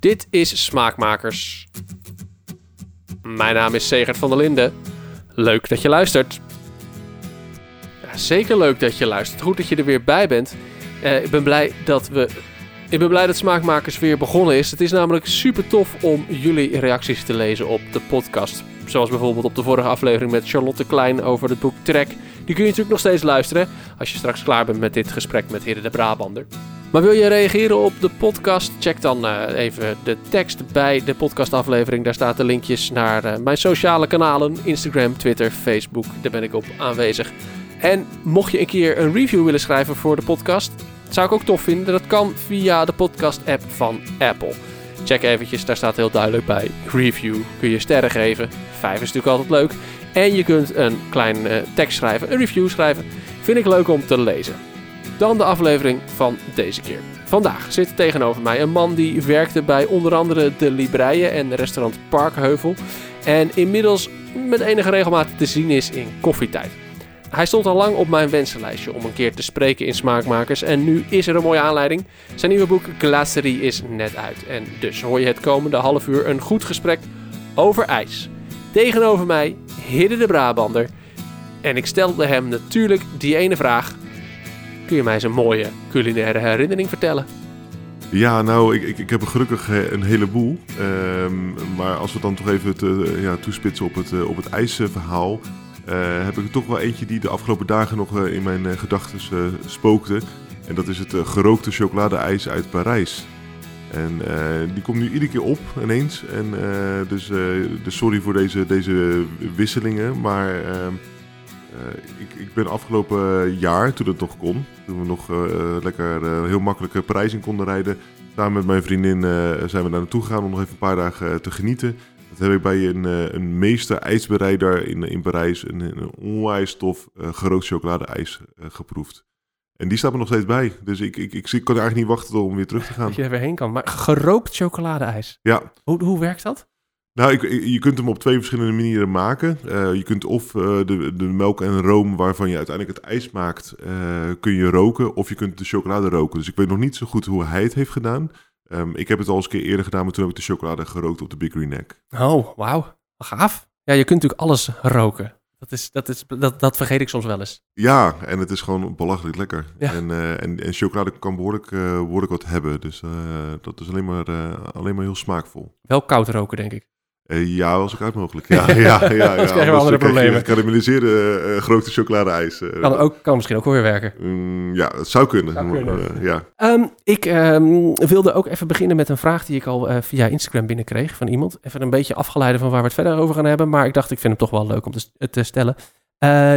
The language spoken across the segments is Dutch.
Dit is Smaakmakers. Mijn naam is Segert van der Linden. Leuk dat je luistert. Ja, zeker leuk dat je luistert. Goed dat je er weer bij bent. Eh, ik ben blij dat we. Ik ben blij dat Smaakmakers weer begonnen is. Het is namelijk super tof om jullie reacties te lezen op de podcast. Zoals bijvoorbeeld op de vorige aflevering met Charlotte Klein over het boek Trek. Die kun je natuurlijk nog steeds luisteren als je straks klaar bent met dit gesprek met Hidde de Brabander. Maar wil je reageren op de podcast? Check dan eh, even de tekst bij de podcastaflevering. Daar staat de linkjes naar eh, mijn sociale kanalen: Instagram, Twitter, Facebook. Daar ben ik op aanwezig. En mocht je een keer een review willen schrijven voor de podcast, zou ik ook tof vinden. Dat kan via de podcast-app van Apple. Check eventjes, daar staat heel duidelijk bij review. Kun je sterren geven. Vijf is natuurlijk altijd leuk. En je kunt een klein uh, tekst schrijven, een review schrijven. Vind ik leuk om te lezen. Dan de aflevering van deze keer. Vandaag zit tegenover mij een man die werkte bij onder andere de Libreien en restaurant Parkheuvel. En inmiddels met enige regelmaat te zien is in koffietijd. Hij stond al lang op mijn wensenlijstje om een keer te spreken in Smaakmakers. En nu is er een mooie aanleiding. Zijn nieuwe boek Glacerie is net uit. En dus hoor je het komende half uur een goed gesprek over ijs. Tegenover mij Hidde de Brabander. En ik stelde hem natuurlijk die ene vraag. Kun je mij eens een mooie culinaire herinnering vertellen? Ja, nou, ik, ik, ik heb er gelukkig eh, een heleboel. Um, maar als we dan toch even te, ja, toespitsen op het, op het ijsverhaal... Uh, heb ik er toch wel eentje die de afgelopen dagen nog uh, in mijn uh, gedachten spookte. En dat is het gerookte chocoladeijs uit Parijs. En die komt nu iedere keer op ineens. En dus, dus sorry voor deze, deze wisselingen. Maar ehm, ik, ik ben afgelopen jaar, toen het nog kon, toen we nog lekker heel makkelijk Parijs in konden rijden, samen met mijn vriendin zijn we daar naartoe gegaan om nog even een paar dagen te genieten. Dat heb ik bij een, een meester ijsbereider in, in Parijs een, een onwijs tof gerookt chocoladeijs geproefd. En die staat er nog steeds bij. Dus ik, ik, ik, ik kan eigenlijk niet wachten om weer terug te gaan. Dat je er weer heen kan. Maar gerookt chocoladeijs? Ja. Hoe, hoe werkt dat? Nou, ik, je kunt hem op twee verschillende manieren maken. Uh, je kunt of de, de melk en room waarvan je uiteindelijk het ijs maakt, kun je roken. Of je kunt de chocolade roken. Dus ik weet nog niet zo goed hoe hij het heeft gedaan. Um, ik heb het al eens een keer eerder gedaan, maar toen heb ik de chocolade gerookt op de Big Green Egg. Oh, wauw. Gaaf. Ja, je kunt natuurlijk alles roken. Dat, is, dat, is, dat, dat vergeet ik soms wel eens. Ja, en het is gewoon belachelijk lekker. Ja. En, en, en chocolade kan behoorlijk, behoorlijk wat hebben. Dus dat is alleen maar, alleen maar heel smaakvol. Wel koud roken, denk ik. Uh, ja, als ik uit mogelijk. Ja, ja, ja, ja. Dan krijgen we andere problemen. Karamelliseerde uh, grote chocoladeijs. Uh, kan, ook, kan misschien ook wel weer werken. Mm, ja, het zou kunnen. Zou kunnen. ja. Um, ik um, wilde ook even beginnen met een vraag die ik al via Instagram binnenkreeg van iemand. Even een beetje afgeleide van waar we het verder over gaan hebben. Maar ik dacht, ik vind hem toch wel leuk om te, te stellen.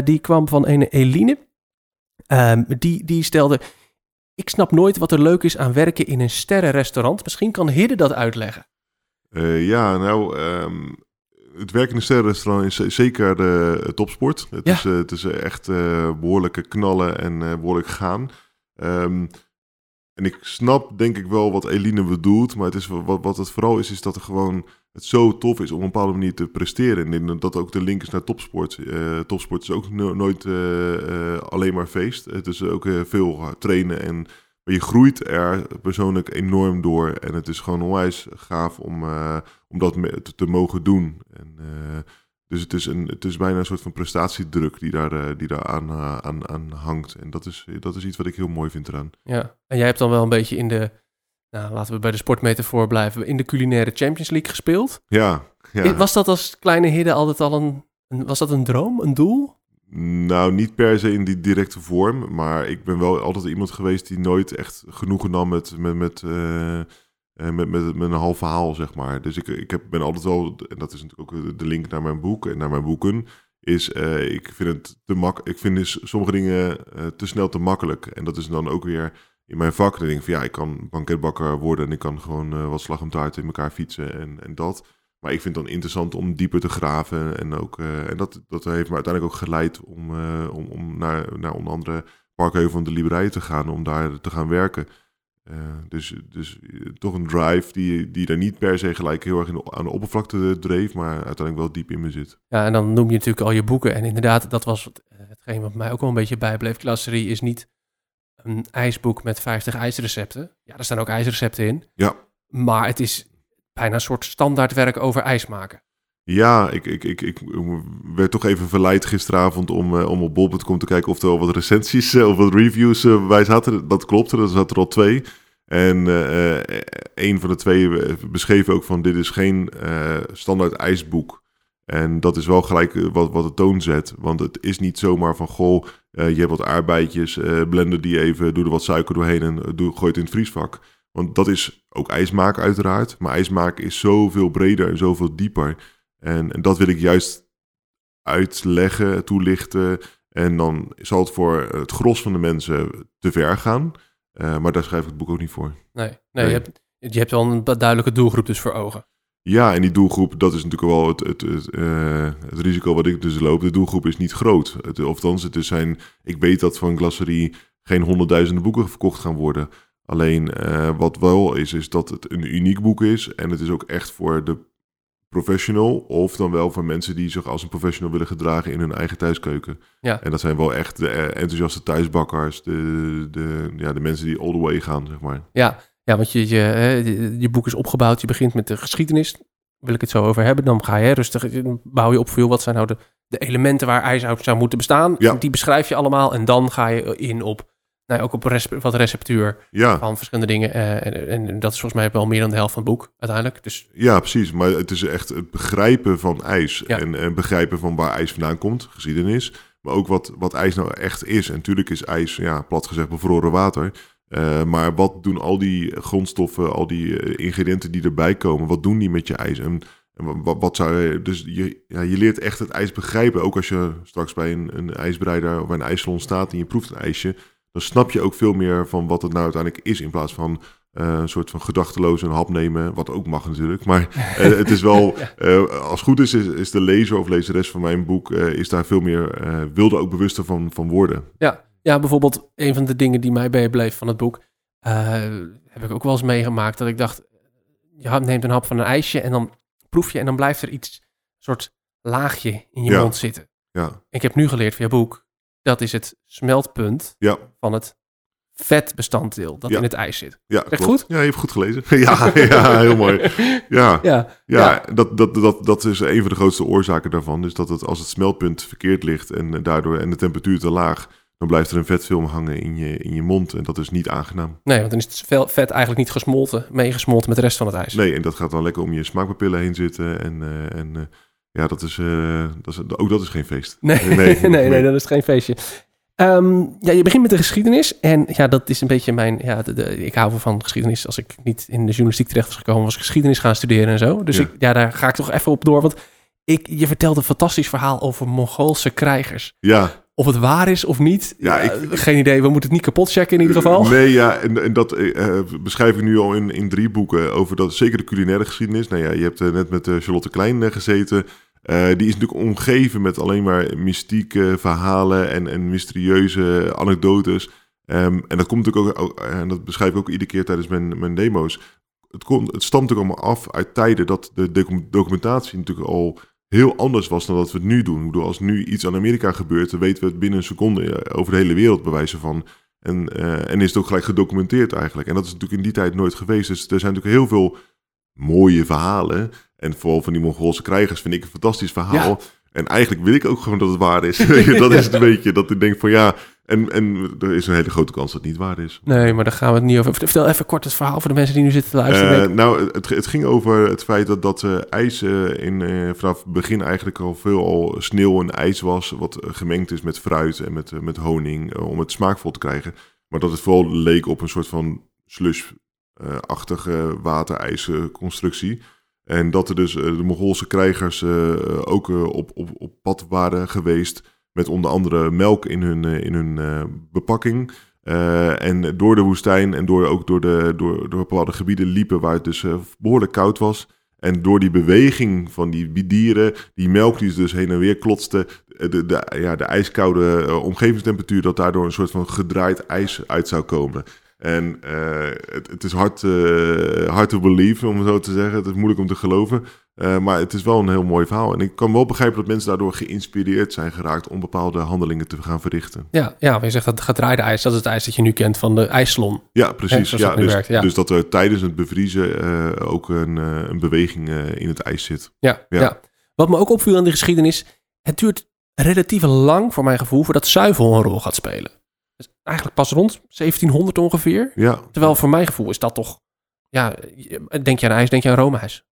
die kwam van een Eline. Um, die, die stelde... Ik snap nooit wat er leuk is aan werken in een sterrenrestaurant. Misschien kan Hidde dat uitleggen. Uh, ja, nou, um, het werken in een sterrenrestaurant is zeker de topsport. Het, ja. is, uh, het is echt behoorlijke knallen en behoorlijk gaan. Um, en ik snap denk ik wel wat Eline bedoelt, maar het is, wat, wat het vooral is, is dat er gewoon het zo tof is om op een bepaalde manier te presteren. En dat ook de link is naar topsport. topsport is ook no nooit alleen maar feest. Het is ook veel trainen en maar je groeit er persoonlijk enorm door. En het is gewoon onwijs gaaf om, uh, om dat te, te, mogen doen. En, uh, dus het is, een, het is bijna een soort van prestatiedruk die daar, uh, die daar aan, aan, aan hangt. En dat is, dat is iets wat ik heel mooi vind eraan. Ja, en jij hebt dan wel een beetje in de, nou, laten we bij de sportmetafoor blijven, in de culinaire Champions League gespeeld. Ja. ja. Was dat als kleine hidden altijd al een, was dat een droom, een doel? Nou, niet per se in die directe vorm. Maar ik ben wel altijd iemand geweest die nooit echt genoegen nam met, met, met, uh, met, met, met, een half verhaal, zeg maar. Dus ik, ik heb, ben altijd wel, en dat is natuurlijk ook de link naar mijn boek en naar mijn boeken, is uh, ik vind het te mak ik vind dus sommige dingen te snel te makkelijk. En dat is dan ook weer in mijn vak. Dan denk van ja, ik kan banketbakker worden en ik kan gewoon wat slag om taart in elkaar fietsen en, en dat. Maar ik vind het dan interessant om dieper te graven. En, ook, uh, en dat, dat heeft me uiteindelijk ook geleid om, uh, om, om naar, naar onder andere Parkheuvel van de Liberij te gaan. Om daar te gaan werken. Uh, dus dus toch een drive die, die daar niet per se gelijk heel erg in, aan de oppervlakte dreef. Maar uiteindelijk wel diep in me zit. Ja, en dan noem je natuurlijk al je boeken. En inderdaad, dat was hetgeen wat mij ook wel een beetje bijbleef. Klasserie is niet een ijsboek met 50 ijsrecepten. Ja, er staan ook ijsrecepten in. Ja. Maar het is bijna een soort standaardwerk over ijs maken. Ja, ik, ik, ik, ik werd toch even verleid gisteravond om, uh, om op bol.com te kijken of er al wat recensies of wat reviews bij zaten. Dat klopte, er zaten er al twee. En een van de twee beschreef ook van dit is geen standaard ijsboek. En dat is wel gelijk wat, wat de toon zet. Want het is niet zomaar van, goh, je hebt wat aardbeidjes, blender die even, doe er wat suiker doorheen en doe, gooi het in het vriesvak. Want dat is ook ijsmaken uiteraard. Maar ijsmaken is zoveel breder en zoveel dieper. En, en dat wil ik juist uitleggen, toelichten. En dan zal het voor het gros van de mensen te ver gaan. Uh, maar daar schrijf ik het boek ook niet voor. Nee, nee, nee. Je, hebt, je hebt wel een duidelijke doelgroep dus voor ogen. Ja, en die doelgroep, dat is natuurlijk wel het, het, het, uh, het risico wat ik dus loop. De doelgroep is niet groot. Het, of dan het zijn, ik weet dat van Glasserie geen honderdduizenden boeken verkocht gaan worden. Alleen uh, wat wel is, is dat het een uniek boek is. En het is ook echt voor de professional. Of dan wel voor mensen die zich als een professional willen gedragen in hun eigen thuiskeuken. Ja. En dat zijn wel echt de eh, enthousiaste thuisbakkers. De, de, ja, de mensen die all the way gaan, zeg maar. Ja, ja want je, je, je boek is opgebouwd. Je begint met de geschiedenis. Wil ik het zo over hebben. Dan ga je rustig, bouw je op veel. Wat zijn nou de, de elementen waar ijs uit zou moeten bestaan? Ja. Die beschrijf je allemaal. En dan ga je in op nou, ook op wat receptuur ja. van verschillende dingen. Uh, en, en, dat is volgens mij wel meer dan de helft van het boek uiteindelijk. Dus... Ja, precies. Maar het is echt het begrijpen van ijs. En, en begrijpen van waar ijs vandaan komt, geschiedenis. Maar ook wat, wat ijs nou echt is. En natuurlijk is ijs, ja, plat gezegd, bevroren water. Uh, maar wat doen al die grondstoffen, al die uh, ingrediënten die erbij komen, wat doen die met je ijs? En, en wat, wat, zou je. Dus je, ja, je leert echt het ijs begrijpen. Ook als je straks bij een, een ijsbreider of bij een ijssalon staat en je proeft een ijsje dan snap je ook veel meer van wat het nou uiteindelijk is. In plaats van uh, een soort van gedachteloos een hap nemen. Wat ook mag natuurlijk. Maar uh, het is wel, uh, als het goed is, is, is, de lezer of lezeres van mijn boek... is daar veel meer, wilde ook bewuster van, van worden. Ja. ja, bijvoorbeeld een van de dingen die mij bijbleef van het boek... heb ik ook wel eens meegemaakt. Dat ik dacht, je neemt een hap van een ijsje en dan proef je... en dan blijft er iets, soort laagje in je mond zitten. Ja. Ik heb nu geleerd via boek dat is het smeltpunt ja. van het vetbestanddeel dat in het ijs zit. Ja, Echt goed? Ja, je hebt goed gelezen. ja, ja, heel mooi. Ja, ja, ja, Dat, dat, dat, dat is een van de grootste oorzaken daarvan. Dus dat het, als het smeltpunt verkeerd ligt en daardoor en de temperatuur te laag, dan blijft er een vetfilm hangen in je, in je mond. En dat is niet aangenaam. Nee, want dan is het vet eigenlijk niet gesmolten, meegesmolten met de rest van het ijs. Nee, en dat gaat dan lekker om je smaakpapillen heen zitten. En, uh, en uh, ja, dat is, uh, dat is, ook dat is geen feest. Nee, nee, nee, nee, dat is geen feestje. Um, ja, je begint met de geschiedenis. En ja, dat is een beetje mijn. Ja, de, ik hou van geschiedenis. Als ik niet in de journalistiek terecht was gekomen, was ik geschiedenis gaan studeren en zo. Dus ja. Ik, ja, daar ga ik toch even op door. Want ik, je vertelde een fantastisch verhaal over Mongoolse krijgers. Ja. Of het waar is of niet, ja, ik, geen idee. We moeten het niet kapot checken in ieder geval. Nee, ja, en, en dat uh, beschrijf ik nu al in, in drie boeken over dat, zeker de culinaire geschiedenis. Nou ja, je hebt net met Charlotte Klein gezeten. Die is natuurlijk omgeven met alleen maar mystieke verhalen en, en mysterieuze anekdotes. Um, en dat komt natuurlijk ook, en dat beschrijf ik ook iedere keer tijdens mijn, mijn demo's. Het, komt, het stamt natuurlijk allemaal af uit tijden dat de documentatie natuurlijk al heel anders was dan dat we het nu doen. Bedoel, als nu iets aan Amerika gebeurt, dan weten we het binnen een seconde eh, over de hele wereld bewijzen van. En, uh, en is het ook gelijk gedocumenteerd eigenlijk. En dat is natuurlijk in die tijd nooit geweest. Dus er zijn natuurlijk heel veel mooie verhalen. En vooral van die Mongoolse krijgers vind ik een fantastisch verhaal. En eigenlijk wil ik ook gewoon dat het waar is. dat is het een beetje dat ik denk van ja. En, en er is een hele grote kans dat het niet waar is. Nee, maar daar gaan we het niet over. Vertel even kort het verhaal voor de mensen die nu zitten te luisteren. Uh, nou, het, het, ging over het feit dat, dat uh, ijs uh, in, vanaf het begin eigenlijk al veel al sneeuw en ijs was. Wat gemengd is met fruit en met, met honing om het smaakvol te krijgen. Maar dat het vooral leek op een soort van slush-achtige waterijsconstructie. En dat er dus de Mongoolse krijgers ook op, op, op pad waren geweest. Met onder andere melk in hun, in hun bepakking. en door de woestijn en door, ook door, de, door, door bepaalde gebieden liepen waar het dus behoorlijk koud was. En door die beweging van die dieren, die melk die dus heen en weer klotste, de, de, ja, de ijskoude omgevingstemperatuur, dat daardoor een soort van gedraaid ijs uit zou komen. En eh, het, het is hard, eh, hard to believe, om het zo te zeggen. Het is moeilijk om te geloven. Eh, maar het is wel een heel mooi verhaal. En ik kan wel begrijpen dat mensen daardoor geïnspireerd zijn geraakt om bepaalde handelingen te gaan verrichten. Ja, ja maar je zegt dat het gedraaide ijs, dat is het ijs dat je nu kent van de ijssalon. Ja, precies. Hè, ja, dus, werkt, ja. dus dat er tijdens het bevriezen ook een, een beweging in het ijs zit. Ja, Ja. ja. Wat me ook opviel aan de geschiedenis, het duurt relatief lang voor mijn gevoel voordat zuivel een rol gaat spelen. Eigenlijk pas rond 1700 ongeveer. Ja, Terwijl voor mijn gevoel is dat toch, ja, denk je aan ijs, denk je aan roomijs.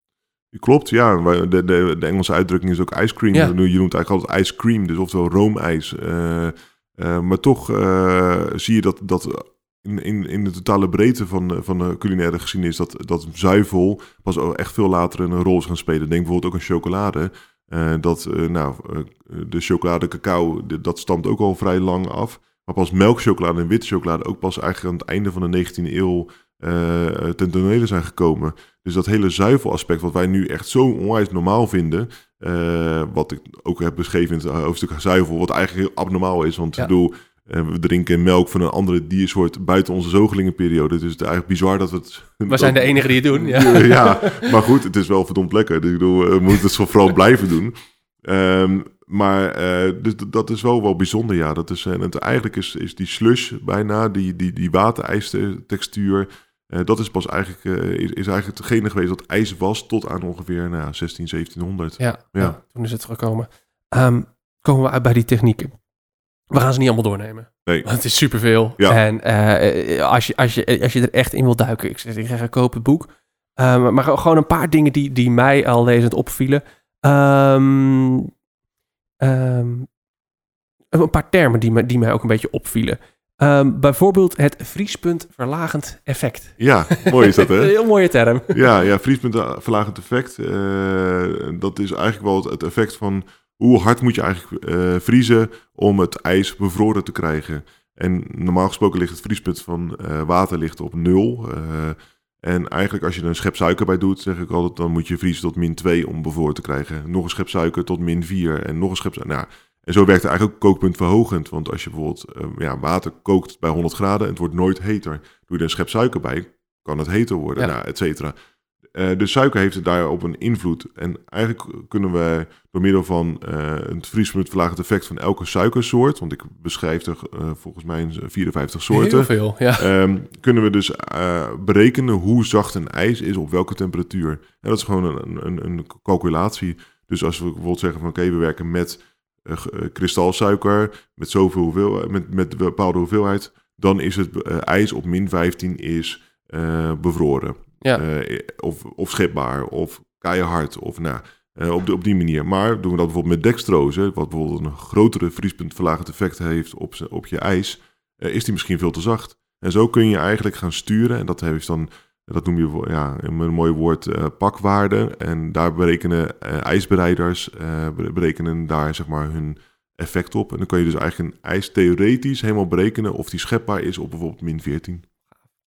klopt. Ja, de, de, de Engelse uitdrukking is ook ice cream. Ja. Je noemt eigenlijk altijd ice cream, dus oftewel roomijs. Eh, eh, maar toch eh, zie je dat, dat in, in, in de totale breedte van, van de culinaire geschiedenis... dat, dat zuivel pas echt veel later een rol is gaan spelen. Denk bijvoorbeeld ook aan chocolade. Dat, nou, de chocolade, cacao, dat stamt ook al vrij lang af. Maar pas melkchocolade en witte chocolade ook pas eigenlijk aan het einde van de 19e eeuw eh ten tonele zijn gekomen. Dus dat hele zuivelaspect, wat wij nu echt zo onwijs normaal vinden, eh, wat ik ook heb beschreven in het hoofdstuk zuivel, wat eigenlijk heel abnormaal is. Want Ja. ik bedoel, eh, we drinken melk van een andere diersoort buiten onze zogelingenperiode. Dus het is eigenlijk bizar dat we het... We zijn de enigen die het doen. Ja. Ja. maar goed, het is wel verdomd lekker. Dus ik bedoel, we moeten het vooral blijven doen. Ehm, maar eh, dus dat is wel wel bijzonder, ja. Dat is, en het, eigenlijk is, is die slush bijna, die, die, die waterijstextuur... eh dat is pas eigenlijk, eh, is, is eigenlijk hetgene geweest dat ijs was tot aan ongeveer nou, ja, 16, 1700. Ja, Ja. ja, toen is het gekomen. Ehm, komen we uit bij die technieken. We gaan ze niet allemaal doornemen. Nee. Want het is superveel. Ja. En eh, als, je, als, je, als je er echt in wil duiken, ik zeg, ik ga kopen het boek. Ehm, maar gewoon een paar dingen die, die mij al lezend opvielen. Ehm, ehm, een paar termen die, me, die mij ook een beetje opvielen. Ehm, bijvoorbeeld het vriespunt verlagend effect. Ja, mooi is dat, Een hè? heel mooie term. Ja, ja vriespunt eh, verlagend effect. eh, dat is eigenlijk wel het, effect van hoe hard moet je eigenlijk eh, vriezen om het ijs bevroren te krijgen. En normaal gesproken ligt het vriespunt van eh, water ligt op nul. En eigenlijk als je er een schep suiker bij doet, zeg ik altijd, dan moet je vriezen tot min 2 om bevroren te krijgen. Nog een schep suiker tot min 4 en nog een schep suiker. Nou, en zo werkt het eigenlijk ook kookpunt verhogend. Want als je bijvoorbeeld eh, ja, water kookt bij 100 graden en het wordt nooit heter. Doe je er een schep suiker bij, kan het heter worden, Ja. nou, et cetera. Eh, de suiker heeft er daarop een invloed. En eigenlijk kunnen we door middel van het vriespunt verlagend effect van elke suikersoort, want ik beschrijf er eh, volgens mij een 54 soorten, Heel veel, ja. Ehm, kunnen we dus eh, berekenen hoe zacht een ijs is op welke temperatuur. En dat is gewoon een, een, een calculatie. Dus als we bijvoorbeeld zeggen van oké, we werken met kristalsuiker, met zoveel hoeveel, met, met een bepaalde hoeveelheid, dan is het ijs op min 15 is bevroren. Ja. Eh, of, of schepbaar, of keihard, of nou, eh, op, de, op die manier. Maar doen we dat bijvoorbeeld met dextrose, wat bijvoorbeeld een grotere vriespuntverlagend effect heeft op, op je ijs, eh, is die misschien veel te zacht. En zo kun je eigenlijk gaan sturen, en dat heeft dan, dat noem je ja, met een mooi woord eh, pakwaarde. En daar berekenen eh, ijsbereiders, eh, bere- berekenen daar zeg maar hun effect op. En dan kan je dus eigenlijk een ijs theoretisch helemaal berekenen of die schepbaar is op bijvoorbeeld min 14.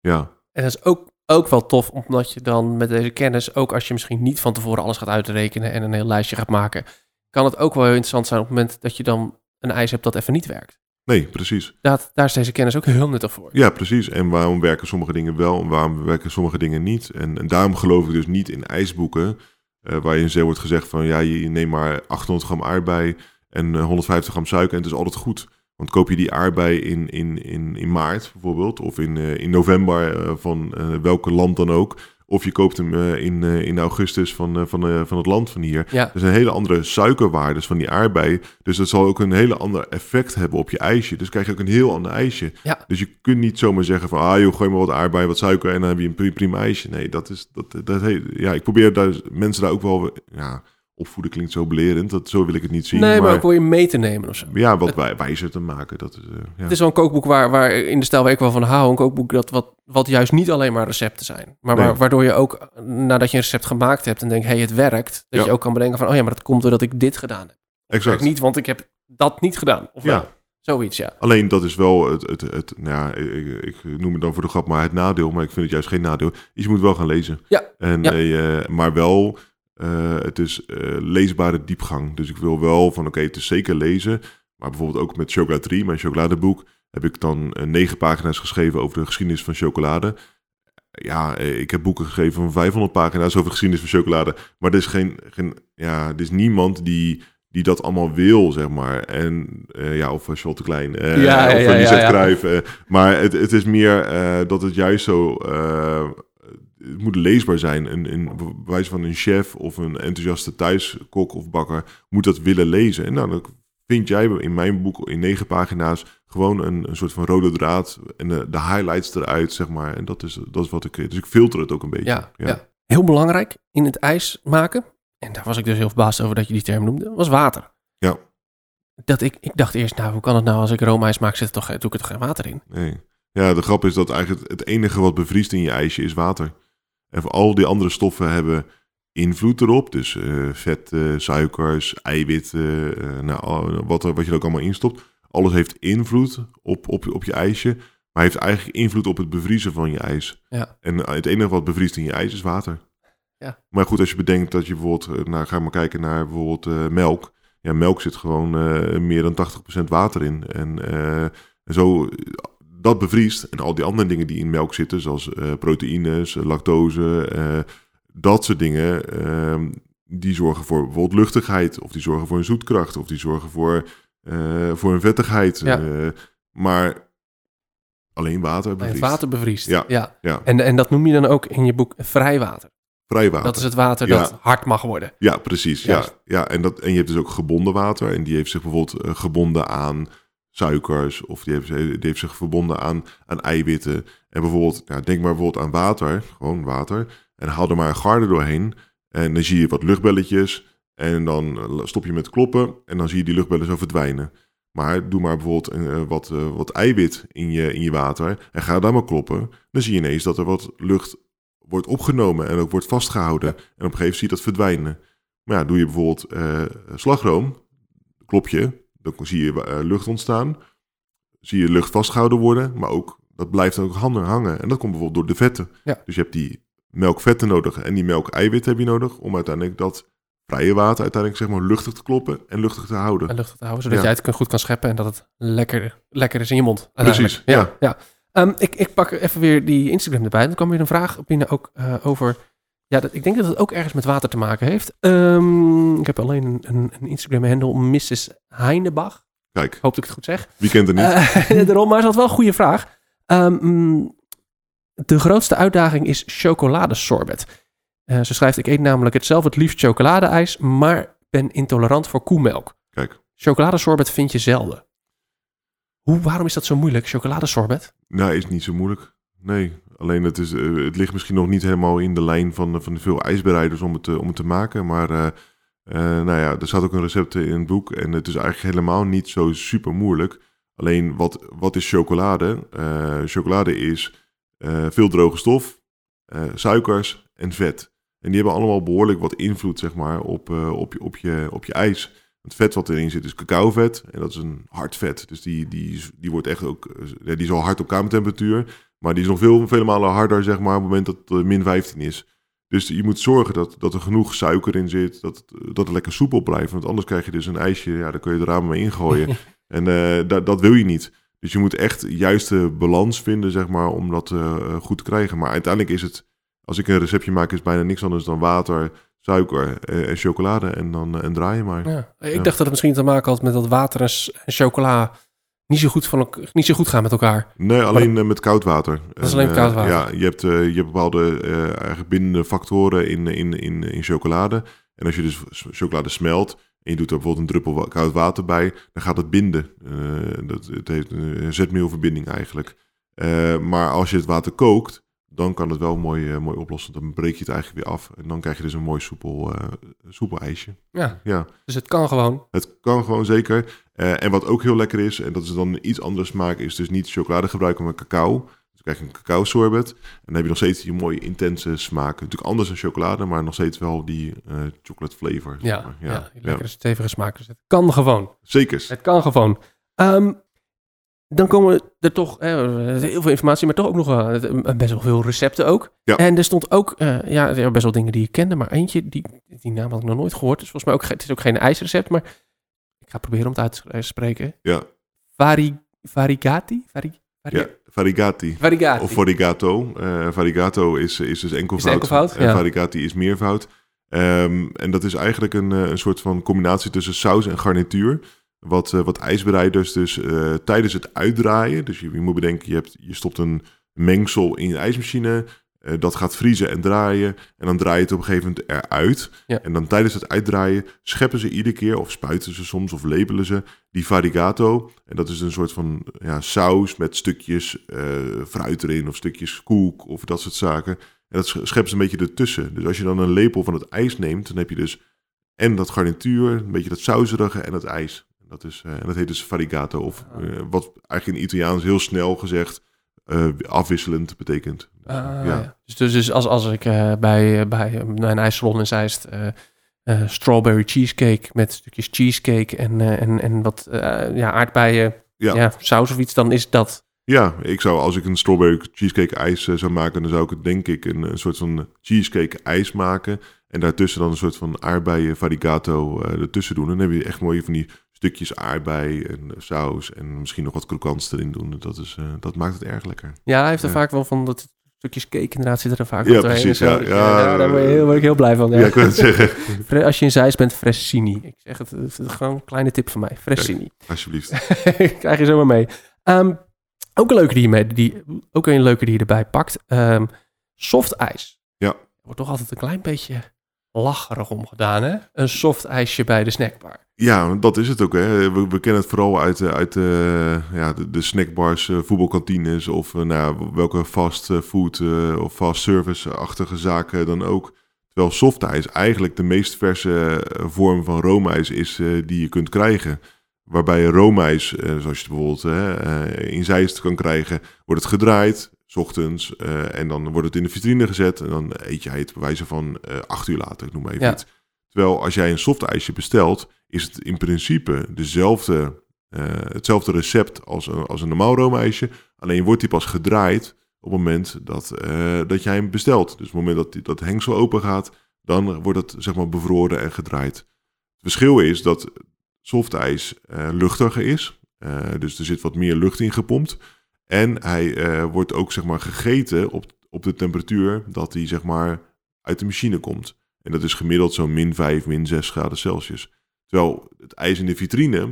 Ja, En dat is ook, ook wel tof, omdat je dan met deze kennis, ook als je misschien niet van tevoren alles gaat uitrekenen en een heel lijstje gaat maken, kan het ook wel heel interessant zijn op het moment dat je dan een ijs hebt dat even niet werkt. nee, precies. Dat, daar is deze kennis ook heel nuttig voor. Ja, precies. En waarom werken sommige dingen wel en waarom werken sommige dingen niet? En, en daarom geloof ik dus niet in ijsboeken, eh, waarin zo wordt gezegd van ja, je neemt maar 800 gram aardbei en eh, 150 gram suiker en het is altijd goed. Want koop je die aardbei in, in, in, in maart bijvoorbeeld, of in, eh, in november eh, van eh welke land dan ook, of je koopt hem in, in augustus van, van, van het land van hier. Ja, Er zijn hele andere suikerwaardes van die aardbei. Dus dat zal ook een hele ander effect hebben op je ijsje. Dus krijg je ook een heel ander ijsje. Ja. Dus je kunt niet zomaar zeggen van... ah joh, gooi maar wat aardbei, wat suiker... en dan heb je een pri- prima ijsje. Nee, dat is... Dat, dat, ja, ik probeer daar, mensen daar ook wel... Ja, opvoeden klinkt zo belerend. Dat, zo wil ik het niet zien. nee, maar, maar ook wil je mee te nemen of zo. ja, wat wij, wijzer te maken. Dat eh, ja. Het is wel een kookboek waar, waar in de stijl waar ik wel van hou. Een kookboek dat wat, wat juist niet alleen maar recepten zijn. Maar Nee. waardoor je ook, nadat je een recept gemaakt hebt en denkt, hé, hey, het werkt. Dat Ja. je ook kan bedenken van, oh ja, maar dat komt doordat ik dit gedaan heb. Exact. werkt niet, want ik heb dat niet gedaan. Of Ja. wel? Zoiets, ja. Alleen dat is wel het, het, het nou ja, ik, ik noem het dan voor de grap maar het nadeel, maar ik vind het juist geen nadeel. Is je moet wel gaan lezen. Ja, En, ja. eh, maar wel, eh, het is eh, leesbare diepgang. Dus ik wil wel van, oké, het is zeker lezen. Maar bijvoorbeeld ook met Chocolaterie, mijn chocoladeboek, heb ik dan eh, negen pagina's geschreven over de geschiedenis van chocolade. Ja, ik heb boeken geschreven van 500 pagina's over de geschiedenis van chocolade. Maar er is, geen, geen, ja, er is niemand die, die dat allemaal wil, zeg maar. En uh, ja, of de Klein, uh, Ja, ja, of ja, Lisette ja. Cruijff. maar het, het is meer dat het juist zo... het moet leesbaar zijn. Een, een wijze van een chef of een enthousiaste thuiskok of bakker moet dat willen lezen. En nou, dan vind jij in mijn boek in negen pagina's gewoon een, een soort van rode draad en de, de highlights eruit, zeg maar. En dat is, dat is wat ik... Dus ik filter het ook een beetje. Ja, ja. Heel belangrijk in het ijs maken, en daar was ik dus heel verbaasd over dat je die term noemde, was water. Ja. Dat ik, ik dacht eerst, nou, hoe kan het nou als ik roomijs maak, zit er toch, doe ik er toch geen water in? Nee. Ja, de grap is dat eigenlijk het enige wat bevriest in je ijsje is water. En voor al die andere stoffen hebben invloed erop. Dus eh, vet, eh, suikers, eiwitten, eh, nou, wat, wat je er ook allemaal instopt. Alles heeft invloed op, op, op je ijsje. Maar heeft eigenlijk invloed op het bevriezen van je ijs. Ja. En het enige wat bevriest in je ijs is water. Ja. Maar goed, als je bedenkt dat je bijvoorbeeld... Nou, ga maar kijken naar bijvoorbeeld melk. Ja, melk zit gewoon meer dan 80% water in. En en zo, dat bevriest. En al die andere dingen die in melk zitten, zoals eh, proteïnes, eh, lactose, eh, dat soort dingen, ehm, die zorgen voor bijvoorbeeld luchtigheid, of die zorgen voor een zoetkracht, of die zorgen voor, voor een vettigheid. Ja. Maar alleen water bevriest. water bevriest. Ja. ja. Ja, En, en dat noem je dan ook in je boek vrijwater. vrij water. Dat is het water Ja. dat hard mag worden. Ja, precies. Ja, Juist. ja en, dat, en je hebt dus ook gebonden water. En die heeft zich bijvoorbeeld gebonden aan suikers. Of die heeft, die heeft zich verbonden aan, aan eiwitten. En bijvoorbeeld, ja, denk maar bijvoorbeeld aan water. Gewoon water. En haal er maar een garde doorheen. En dan zie je wat luchtbelletjes. En dan eh, stop je met kloppen. En dan zie je die luchtbellen zo verdwijnen. Maar doe maar bijvoorbeeld eh, wat, eh, wat eiwit in je, in je water. En ga daar maar kloppen. Dan zie je ineens dat er wat lucht wordt opgenomen. En ook wordt vastgehouden. En op een gegeven moment zie je dat verdwijnen. Maar ja, doe je bijvoorbeeld slagroom, klop je, dan zie je eh, lucht ontstaan. Zie je lucht vastgehouden worden, maar ook dat blijft ook hangen hangen. En dat komt bijvoorbeeld door de vetten. Ja. Dus je hebt die melkvetten nodig en die melkeiwit heb je nodig om uiteindelijk dat vrije water uiteindelijk zeg maar luchtig te kloppen en luchtig te houden. En luchtig te houden, zodat Ja. jij het goed kan scheppen en dat het lekker, lekker is in je mond. Precies, ja. ja. Ehm, ik, ik pak even weer die Instagram erbij. Dan kwam weer een vraag binnen ook eh, over... Ja, dat, ik denk dat het ook ergens met water te maken heeft. Ehm, ik heb alleen een, een, een Instagram-handle, Mrs. Heinebach. Kijk, hoop dat ik het goed zeg. wie kent het niet? Eh, daarom, maar is dat wel een goede vraag. Ehm, mm, de grootste uitdaging is chocoladesorbet. Eh, ze schrijft, ik eet namelijk het zelf het liefst chocoladeijs, maar ben intolerant voor koemelk. Kijk, Chocoladesorbet vind je zelden. Hoe, waarom is dat zo moeilijk, chocoladesorbet? nou is niet zo moeilijk. Nee, alleen het, is, eh, het ligt misschien nog niet helemaal in de lijn van, van veel ijsbereiders om het, om het te maken. Maar eh, eh, nou ja, er staat ook een recept in het boek en het is eigenlijk helemaal niet zo super moeilijk. Alleen wat, wat is chocolade? Eh, chocolade is eh, veel droge stof, eh, suikers en vet. En die hebben allemaal behoorlijk wat invloed zeg maar, op, eh, op, je, op, je, op je ijs. Het vet wat erin zit is cacaovet. En dat is een hard vet. Dus die, die, die wordt echt ook. eh, die is al hard op kamertemperatuur. Maar die is nog veel, vele malen harder, zeg maar, op het moment dat het eh, min 15 is. Dus je moet zorgen dat, dat er genoeg suiker in zit. Dat, het- dat het lekker soepel blijft. Want anders krijg je dus een ijsje. Ja, daar kun je de ramen mee ingooien. en eh, dat, dat wil je niet. Dus je moet echt de juiste balans vinden, zeg maar, om dat eh, goed te krijgen. Maar uiteindelijk is het. Als ik een receptje maak, is het bijna niks anders dan water, suiker eh, en chocolade. En dan eh, en draai je maar. Ja. Ik dacht dat het misschien te maken had met dat water en chocola niet zo, goed van, niet zo goed gaan met elkaar. Nee, alleen eh, met koud water. Dat is En, alleen eh, koud water. Ja, je hebt, eh, je hebt bepaalde eigenlijk bindende factoren in, in, in, in chocolade. En als je dus chocolade smelt en je doet er bijvoorbeeld een druppel koud water bij, dan gaat het binden. Dat, het heeft een zetmeelverbinding eigenlijk. Maar als je het water kookt, dan kan het wel mooi, mooi oplossen. Dan breek je het eigenlijk weer af en dan krijg je dus een mooi soepel, soepel ijsje. Ja, Ja. dus het kan gewoon. Het kan gewoon zeker. Eh, en wat ook heel lekker is, en dat is dan een iets andere smaak, is dus niet chocolade gebruiken, maar cacao. Dus krijg je een cacao sorbet. En dan heb je nog steeds die mooie intense smaak. Natuurlijk anders dan chocolade, maar nog steeds wel die eh, chocolate flavor. zeg Ja, maar. ja, lekkere stevige smaak. Dus het kan gewoon. Zeker. Het kan gewoon. Ehm, dan komen er toch heel veel informatie, maar toch ook nog eh, best wel veel recepten ook. Ja. En er stond ook eh, ja, er best wel dingen die ik kende, maar eentje, die, die naam had ik nog nooit gehoord. Dus volgens mij ook, het is ook geen ijsrecept, maar ga proberen om het uit te spreken. Ja. Vari, Varigati? Vari, vari, Ja, variegati. Varigati. Of varigato. Eh varigato is, is dus enkelvoud. enkelvoud? En Ja. variegati is meervoud. Ehm, en dat is eigenlijk een, eh, een soort van combinatie tussen saus en garnituur. Wat, eh, wat ijsbereiders dus eh, tijdens het uitdraaien... Dus je, je moet bedenken, je, hebt, je stopt een mengsel in je ijsmachine... eh, dat gaat vriezen en draaien. En dan draai je het op een gegeven moment eruit. Ja. En dan tijdens het uitdraaien scheppen ze iedere keer... of spuiten ze soms of labelen ze die varigato. En dat is een soort van ja, saus met stukjes eh, fruit erin... of stukjes koek of dat soort zaken. En dat sch- scheppen ze een beetje ertussen. Dus als je dan een lepel van het ijs neemt... dan heb je dus en dat garnituur, een beetje dat sauserige en het ijs. En dat, is, eh, en dat heet dus varigato. Of Ah. wat eigenlijk in Italiaans heel snel gezegd... eh, afwisselend betekent. Dus, Ah, ja. ja. Dus, dus, dus als, als ik eh, bij, eh, bij een ijssalon in Zeist eh, eh, strawberry cheesecake met stukjes cheesecake en, en, en wat eh, ja, aardbeien, Ja. ja. saus of iets, dan is dat... Ja, ik zou als ik een strawberry cheesecake ijs zou maken, dan zou ik het denk ik een, een soort van cheesecake ijs maken. En daartussen dan een soort van aardbeien varigato eh, ertussen doen. En dan heb je echt mooie van die stukjes aardbei en eh, saus en misschien nog wat krokants erin doen. Dat, is, eh, dat maakt het erg lekker. Ja, hij heeft er Ja. vaak wel van dat stukjes cake inderdaad zitten er vaak Ja, op precies, en zo. ja. Dus, Ja, eh, daar word, je heel, word ik heel blij van. Ja. Ja, ik wil het zeggen. Fre- Als je in Zeist bent, Fressini. Ik zeg het, het is gewoon een kleine tip van mij. Fressini. Alsjeblieft. Krijg je zomaar mee. Ehm, ook een leuke die je, mee, die, ook een leuke die je erbij pakt. Ehm soft ijs. Ja. Wordt toch altijd een klein beetje lacherig om gedaan, hè? Een soft ijsje bij de snackbar. Ja, dat is het ook. Hè. We, kennen het vooral uit, eh, uit eh, ja, de, snackbars, eh, voetbalkantines of nou, welke fast food of fast service-achtige zaken dan ook. Terwijl softijs eigenlijk de meest verse vorm van roomijs is die je kunt krijgen. Waarbij roomijs, zoals je het bijvoorbeeld in Zeist kan krijgen, wordt het gedraaid, 's ochtends, eh, en dan wordt het in de vitrine gezet. En dan eet jij het bij wijze van eh, acht uur later, ik noem maar even Ja. iets. Terwijl als jij een softijsje bestelt, is het in principe dezelfde, eh, hetzelfde recept als een, als een normaal roomijsje. Alleen wordt die pas gedraaid op het moment dat, dat jij hem bestelt. Dus op het moment dat die, dat hengsel open gaat, dan wordt het zeg maar bevroren en gedraaid. Het verschil is dat softijs luchtiger is. Dus er zit wat meer lucht in gepompt. En hij eh, wordt ook zeg maar gegeten op, op de temperatuur dat hij zeg maar uit de machine komt. En dat is gemiddeld zo'n min 5, min 6 graden Celsius. Terwijl het ijs in de vitrine,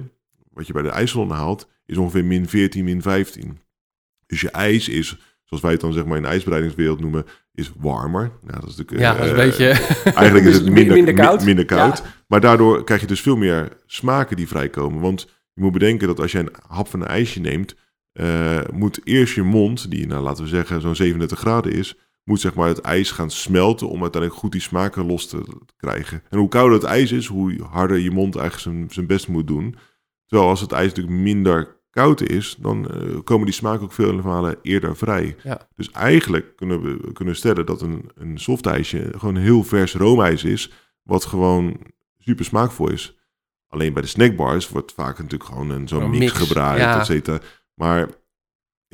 wat je bij de ijssalon haalt, is ongeveer min 14, min 15. Dus je ijs is, zoals wij het dan zeg maar in de ijsbereidingswereld noemen, is warmer. Nou, dat is natuurlijk, Ja, dat is een eh, beetje... Eigenlijk is het minder, minder koud. mi- minder koud. Ja. Maar daardoor krijg je dus veel meer smaken die vrijkomen. Want je moet bedenken dat als je een hap van een ijsje neemt, eh, moet eerst je mond, die nou, laten we zeggen zo'n 37 graden is, moet zeg maar het ijs gaan smelten om uiteindelijk goed die smaken los te krijgen. En hoe kouder het ijs is, hoe harder je mond eigenlijk zijn, zijn best moet doen. Terwijl als het ijs natuurlijk minder koud is, dan eh, komen die smaken ook veel malen eerder vrij. Ja. Dus eigenlijk kunnen we kunnen stellen dat een, een softijsje gewoon heel vers roomijs is, wat gewoon super smaakvol is. Alleen bij de snackbars wordt vaak natuurlijk gewoon een, zo'n mix, mix, ja. et cetera. Maar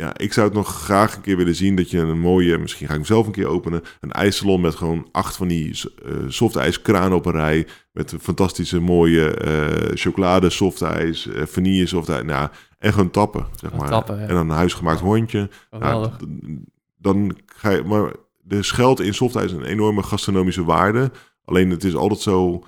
ja, ik zou het nog graag een keer willen zien dat je een mooie, misschien ga ik hem zelf een keer openen, een ijssalon met gewoon acht van die uh, softijskranen op een rij, met een fantastische mooie eh chocolade softijs, uh, vanille softijs, nou, en gewoon tappen, zeg maar. Tappen, ja. En dan een huisgemaakt hondje. Nou, dan ga je, maar er schuilt in softijs een enorme gastronomische waarde. Alleen het is altijd zo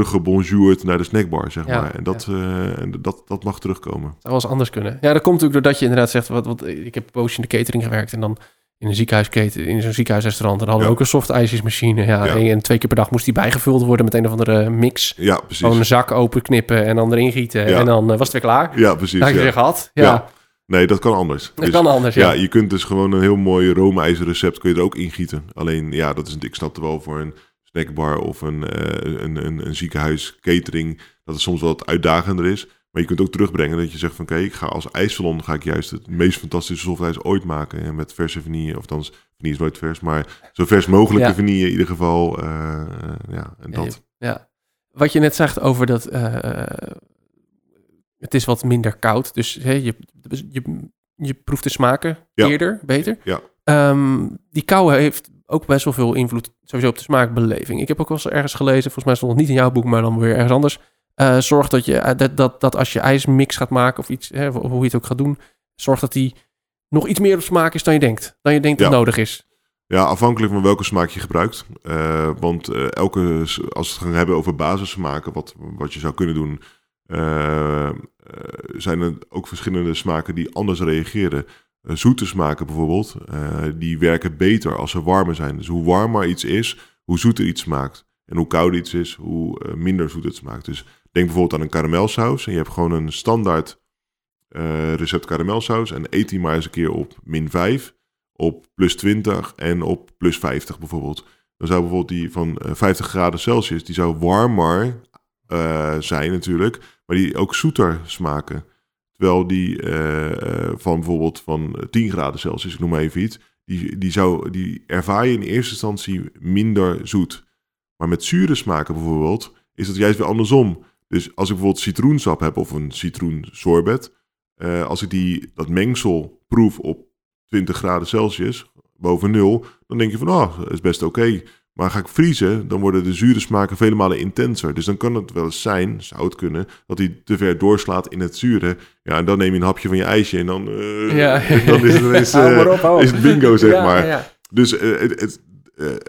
teruggebonjourd naar de snackbar, zeg Ja, maar. En dat, eh, en dat, dat mag terugkomen. zou wel eens anders kunnen. Ja, dat komt natuurlijk doordat je inderdaad zegt... Wat, wat, ik heb een in de catering gewerkt... en dan in een ziekenhuisketen, in zo'n ziekenhuisrestaurant... en dan hadden we Ja. ook een soft ijsjesmachine. Ja, Ja. En, twee keer per dag moest die bijgevuld worden... met een of andere mix. Ja, precies. Gewoon een zak openknippen en dan erin gieten. Ja. En dan eh, was het weer klaar. Ja, precies. Dat je weer gehad. Ja. Nee, dat kan anders. dat Dus, kan anders. ja. Je kunt dus gewoon een heel mooi roomijzerrecept kun je er ook ingieten. Alleen, ja, dat is, ik snap het wel voor een snackbar of een, eh, een, een, een ziekenhuis catering... dat het soms wel wat uitdagender is. Maar je kunt ook terugbrengen dat je zegt van... oké, ik ga als ijssalon ga ik juist het meest fantastische softijs ooit maken. En met verse vanille, of dan vanille is nooit vers... maar zo vers mogelijke Ja. vanille in ieder geval. eh, eh, ja, en dat. Ja. Wat je net zegt over dat... het is wat minder koud. Dus hè, je, je, je proeft de smaken Ja. eerder, beter. Ja. Ehm, die kou heeft ook best wel veel invloed sowieso op de smaakbeleving. Ik heb ook wel eens ergens gelezen, volgens mij stond het niet in jouw boek, maar dan weer ergens anders. Eh, zorg dat, je, eh, dat, dat, dat als je ijsmix gaat maken of iets, hè, hoe je het ook gaat doen, zorg dat die nog iets meer op smaak is dan je denkt. Dan je denkt dat Ja. nodig is. Ja, afhankelijk van welke smaak je gebruikt. Eh, want elke, als we het gaan hebben over basissmaken, wat, wat je zou kunnen doen, zijn er ook verschillende smaken die anders reageren. Eh, zoete smaken bijvoorbeeld, eh, die werken beter als ze warmer zijn. Dus hoe warmer iets is, hoe zoeter iets smaakt. En hoe kouder iets is, hoe eh, minder zoet het smaakt. Dus denk bijvoorbeeld aan een karamelsaus. En je hebt gewoon een standaard recept karamelsaus. En eet die maar eens een keer op min 5 op plus 20 en op plus 50 bijvoorbeeld. Dan zou bijvoorbeeld die van eh, 50 graden Celsius, die zou warmer zijn natuurlijk, maar die ook zoeter smaken. Terwijl die eh, eh, van bijvoorbeeld van 10 graden Celsius, ik noem maar even iets, die, die, zou, die ervaar je in eerste instantie minder zoet. Maar met zure smaken bijvoorbeeld, is het juist weer andersom. Dus als ik bijvoorbeeld citroensap heb of een citroensorbet, eh, als ik die, dat mengsel proef op 20 graden Celsius, boven nul, dan denk je van, oh, dat is best oké. Maar ga ik vriezen, dan worden de zure smaken vele malen intenser. Dus dan kan het wel eens zijn, zou het kunnen, dat hij te ver doorslaat in het zure. Ja, en dan neem je een hapje van je ijsje en dan, eh, Ja. dan is het ineens, eh, op, is het bingo, zeg Ja, maar. ja. Dus eh, het, het,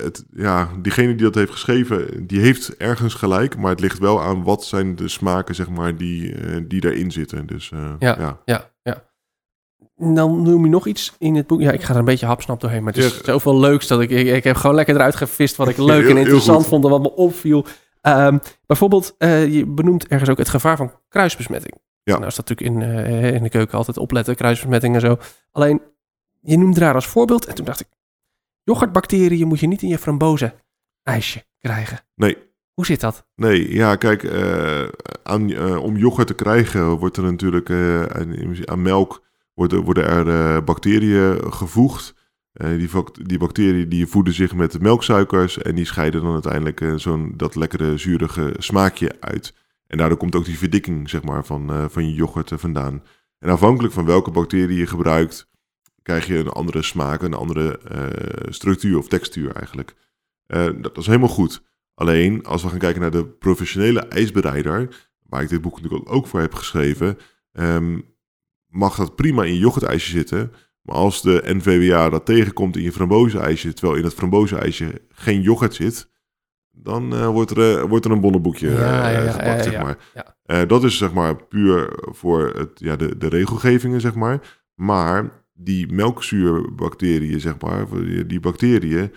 het, ja, diegene die dat heeft geschreven, die heeft ergens gelijk. Maar het ligt wel aan wat zijn de smaken, zeg maar, die, die daarin zitten. Dus eh, Ja. ja. Dan noem je nog iets in het boek. Ja, ik ga er een beetje hapsnap doorheen. Maar het is zoveel leuks dat ik, ik... Ik heb gewoon lekker eruit gevist wat ik leuk Heel- en interessant vond en wat me opviel. Ehm, bijvoorbeeld, eh, je benoemt ergens ook het gevaar van kruisbesmetting. Ja. Nou is dat natuurlijk in, eh, in de keuken altijd opletten, kruisbesmetting en zo. Alleen, je noemde daar als voorbeeld. En toen dacht ik, yoghurtbacteriën moet je niet in je frambozen ijsje krijgen. Nee. Hoe zit dat? Nee, ja, kijk, eh, aan, om yoghurt te krijgen wordt er natuurlijk aan, aan melk worden, er eh, bacteriën gevoegd. Eh, die, die bacteriën die voeden zich met melksuikers en die scheiden dan uiteindelijk eh, zo'n dat lekkere zurige smaakje uit. En daardoor komt ook die verdikking zeg maar, van, van je yoghurt vandaan. En afhankelijk van welke bacterie je gebruikt, krijg je een andere smaak, een andere structuur of textuur eigenlijk. Dat, dat is helemaal goed. Alleen, als we gaan kijken naar de professionele ijsbereider, waar ik dit boek natuurlijk ook voor heb geschreven, ehm, mag dat prima in je yoghurtijsje zitten. Maar als de NVWA dat tegenkomt in je frambozenijsje, terwijl in het frambozenijsje geen yoghurt zit, dan eh, wordt, er, eh, wordt er een bonnenboekje eh, Ja, ja, ja, gepakt, ja, zeg maar. Dat is zeg maar puur voor het, ja, de, de regelgevingen, zeg maar. Maar die melkzuurbacteriën, zeg maar, voor die, die bacteriën,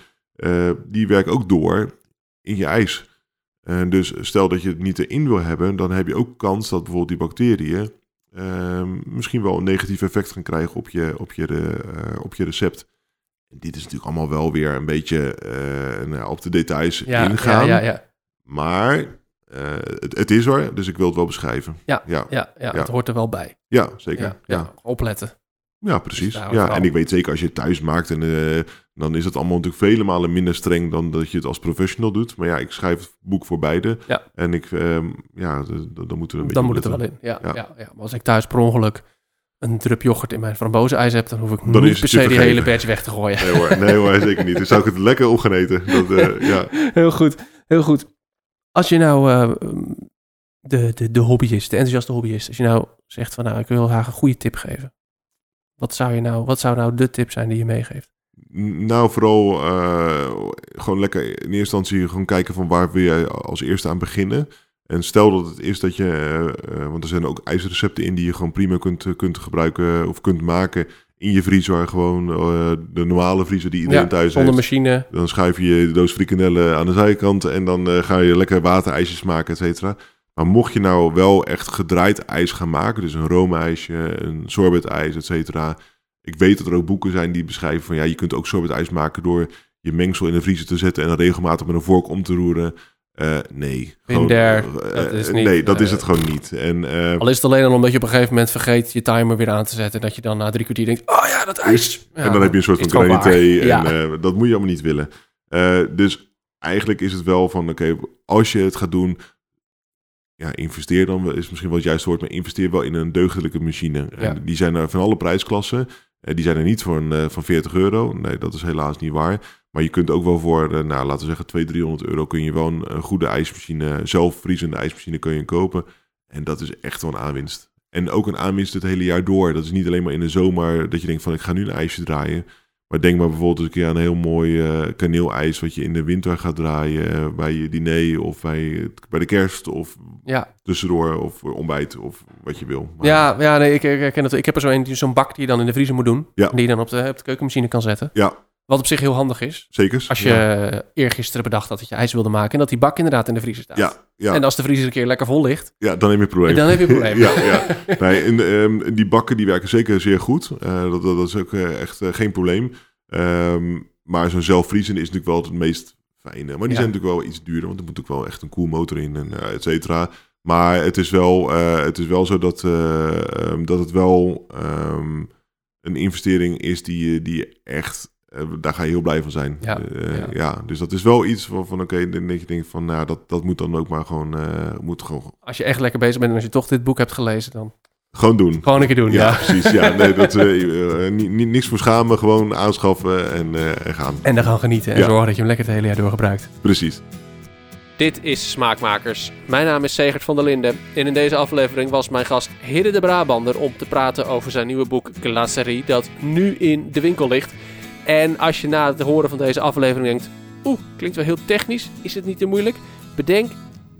die werken ook door in je ijs. En dus stel dat je het niet erin wil hebben, dan heb je ook kans dat bijvoorbeeld die bacteriën misschien wel een negatief effect gaan krijgen op je, op je, eh, op je recept. Dit is natuurlijk allemaal wel weer een beetje eh, nou, op de details Ja, ingaan. ja, ja, ja. Maar eh, het, het is er, dus ik wil het wel beschrijven. Ja, ja, Ja, ja, Ja. het hoort er wel bij. ja, zeker. Ja, Ja, ja. Opletten. Ja. precies. Ja, en ik weet zeker als je het thuis maakt, en, eh, dan is het allemaal natuurlijk vele malen minder streng dan dat je het als professional doet. Maar ja, ik schrijf het boek voor beide. Ja. En ik, ehm, ja, dan moeten we een beetje Dan moet het er wel in. Ja, ja. Ja. Ja, Maar als ik thuis per ongeluk een drup yoghurt in mijn frambozenijs heb, dan hoef ik Dan niet per se die hele batch weg te gooien. Nee hoor, nee hoor, zeker niet. Dan zou ik het lekker op gaan eten. Dat, eh, ja. Heel goed, heel goed. Als je nou eh, de, de, de hobbyist, de enthousiaste hobbyist, als je nou zegt van nou, ik wil haar een goede tip geven. Wat zou, je nou, wat zou nou de tip zijn die je meegeeft? Nou, vooral eh, gewoon lekker in eerste instantie gewoon kijken van waar wil je als eerste aan beginnen. En stel dat het is dat je, eh, eh, want er zijn ook ijsrecepten in die je gewoon prima kunt, kunt gebruiken of kunt maken in je vriezer. Gewoon de normale vriezer die iedereen Ja, thuis zonder heeft. machine. Dan schuif je je doos frikandellen aan de zijkant en dan ga je lekker waterijsjes maken, et cetera. Maar mocht je nou wel echt gedraaid ijs gaan maken, dus een roomijsje, een sorbetijs, et cetera. Ik weet dat er ook boeken zijn die beschrijven van ja, je kunt ook sorbetijs maken door je mengsel in de vriezer te zetten en dan regelmatig met een vork om te roeren. Eh, nee. Gewoon, eh, dat is eh, niet, nee, dat is het gewoon niet. En Al is het alleen al omdat je op een gegeven moment vergeet je timer weer aan te zetten. Dat je dan na drie kwartier denkt, oh ja, dat ijs. Ja, en dan heb je een soort van granité en Ja. eh, dat moet je allemaal niet willen. Dus eigenlijk is het wel van, oké, als je het gaat doen, ja, investeer dan, wel- is misschien wel het juiste woord, maar investeer wel in een deugdelijke machine. En die zijn er van alle prijsklassen. Eh, die zijn er niet van, eh, van 40 euro. Nee, dat is helaas niet waar. Maar je kunt ook wel voor, uh, nou, laten we zeggen, 200, 300 euro kun je wel een, een goede ijsmachine, zelfvriezende ijsmachine kun je kopen. En dat is echt wel een aanwinst. En ook een aanwinst het hele jaar door. Dat is niet alleen maar in de zomer dat je denkt van ik ga nu een ijsje draaien. Maar denk maar bijvoorbeeld eens een keer aan een heel mooi uh, kaneelijs wat je in de winter gaat draaien uh, bij je diner of bij, bij de kerst of ja. tussendoor of ontbijt of wat je wil. Maar, ja, ja nee, ik herken het. Ik heb er zo'n zo'n bak die je dan in de vriezer moet doen. Ja. Die je dan op de, op de keukenmachine kan zetten. Ja. Wat op zich heel handig is. Zeker. Als je ja. eergisteren bedacht had dat je ijs wilde maken en dat die bak inderdaad in de vriezer staat. Ja, ja. En als de vriezer een keer lekker vol ligt. Ja, dan heb je een probleem. Dan heb je een probleem. ja, ja. Nee, en, um, die bakken die werken zeker zeer goed. Uh, dat, dat, is ook uh, echt uh, geen probleem. Um, maar zo'n zelfvriezen is natuurlijk wel het meest fijne. Maar die zijn natuurlijk wel iets duurder, want er moet ook wel echt een koelmotor in en et cetera. Maar het is wel, het is wel zo dat, um, dat het wel een investering is die, die echt, uh, daar ga je heel blij van zijn. Ja, Uh, ja. ja. dus dat is wel iets van, van oké, okay, dat je denkt van, nou, dat, dat moet dan ook maar gewoon, uh, moet gewoon, Als je echt lekker bezig bent en als je toch dit boek hebt gelezen, dan gewoon doen. gewoon een keer doen. Ja, Ja. precies. Ja, nee, dat, niet, niet, niks voor schamen, gewoon aanschaffen en, uh, en gaan. En dan gaan genieten en Ja. zorgen dat je hem lekker het hele jaar door gebruikt. Precies. Dit is Smaakmakers. Mijn naam is Segert van der Linden. En in deze aflevering was mijn gast Hidde de Brabander om te praten over zijn nieuwe boek Glacerie, dat nu in de winkel ligt. En als je na het horen van deze aflevering denkt, oeh, klinkt wel heel technisch, is het niet te moeilijk? Bedenk,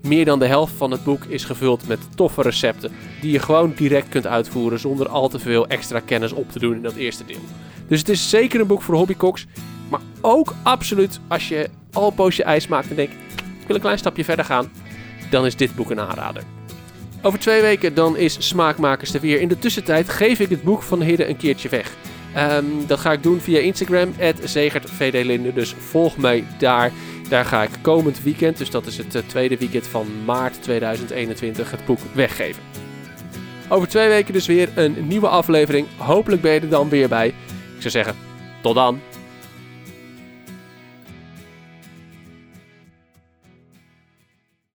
meer dan de helft van het boek is gevuld met toffe recepten, die je gewoon direct kunt uitvoeren zonder al te veel extra kennis op te doen in dat eerste deel. Dus het is zeker een boek voor hobbykoks, maar ook absoluut als je al een poosje ijs maakt en denkt, ik wil een klein stapje verder gaan, dan is dit boek een aanrader. Over twee weken dan is Smaakmakers er weer. In de tussentijd geef ik het boek van Hidde een keertje weg. Ehm, dat ga ik doen via Instagram, zegertvdlinde. Dus volg mij daar. Daar ga ik komend weekend, dus dat is het uh, tweede weekend van maart 2021, het boek weggeven. Over twee weken dus weer een nieuwe aflevering. Hopelijk ben je er dan weer bij. Ik zou zeggen, tot dan.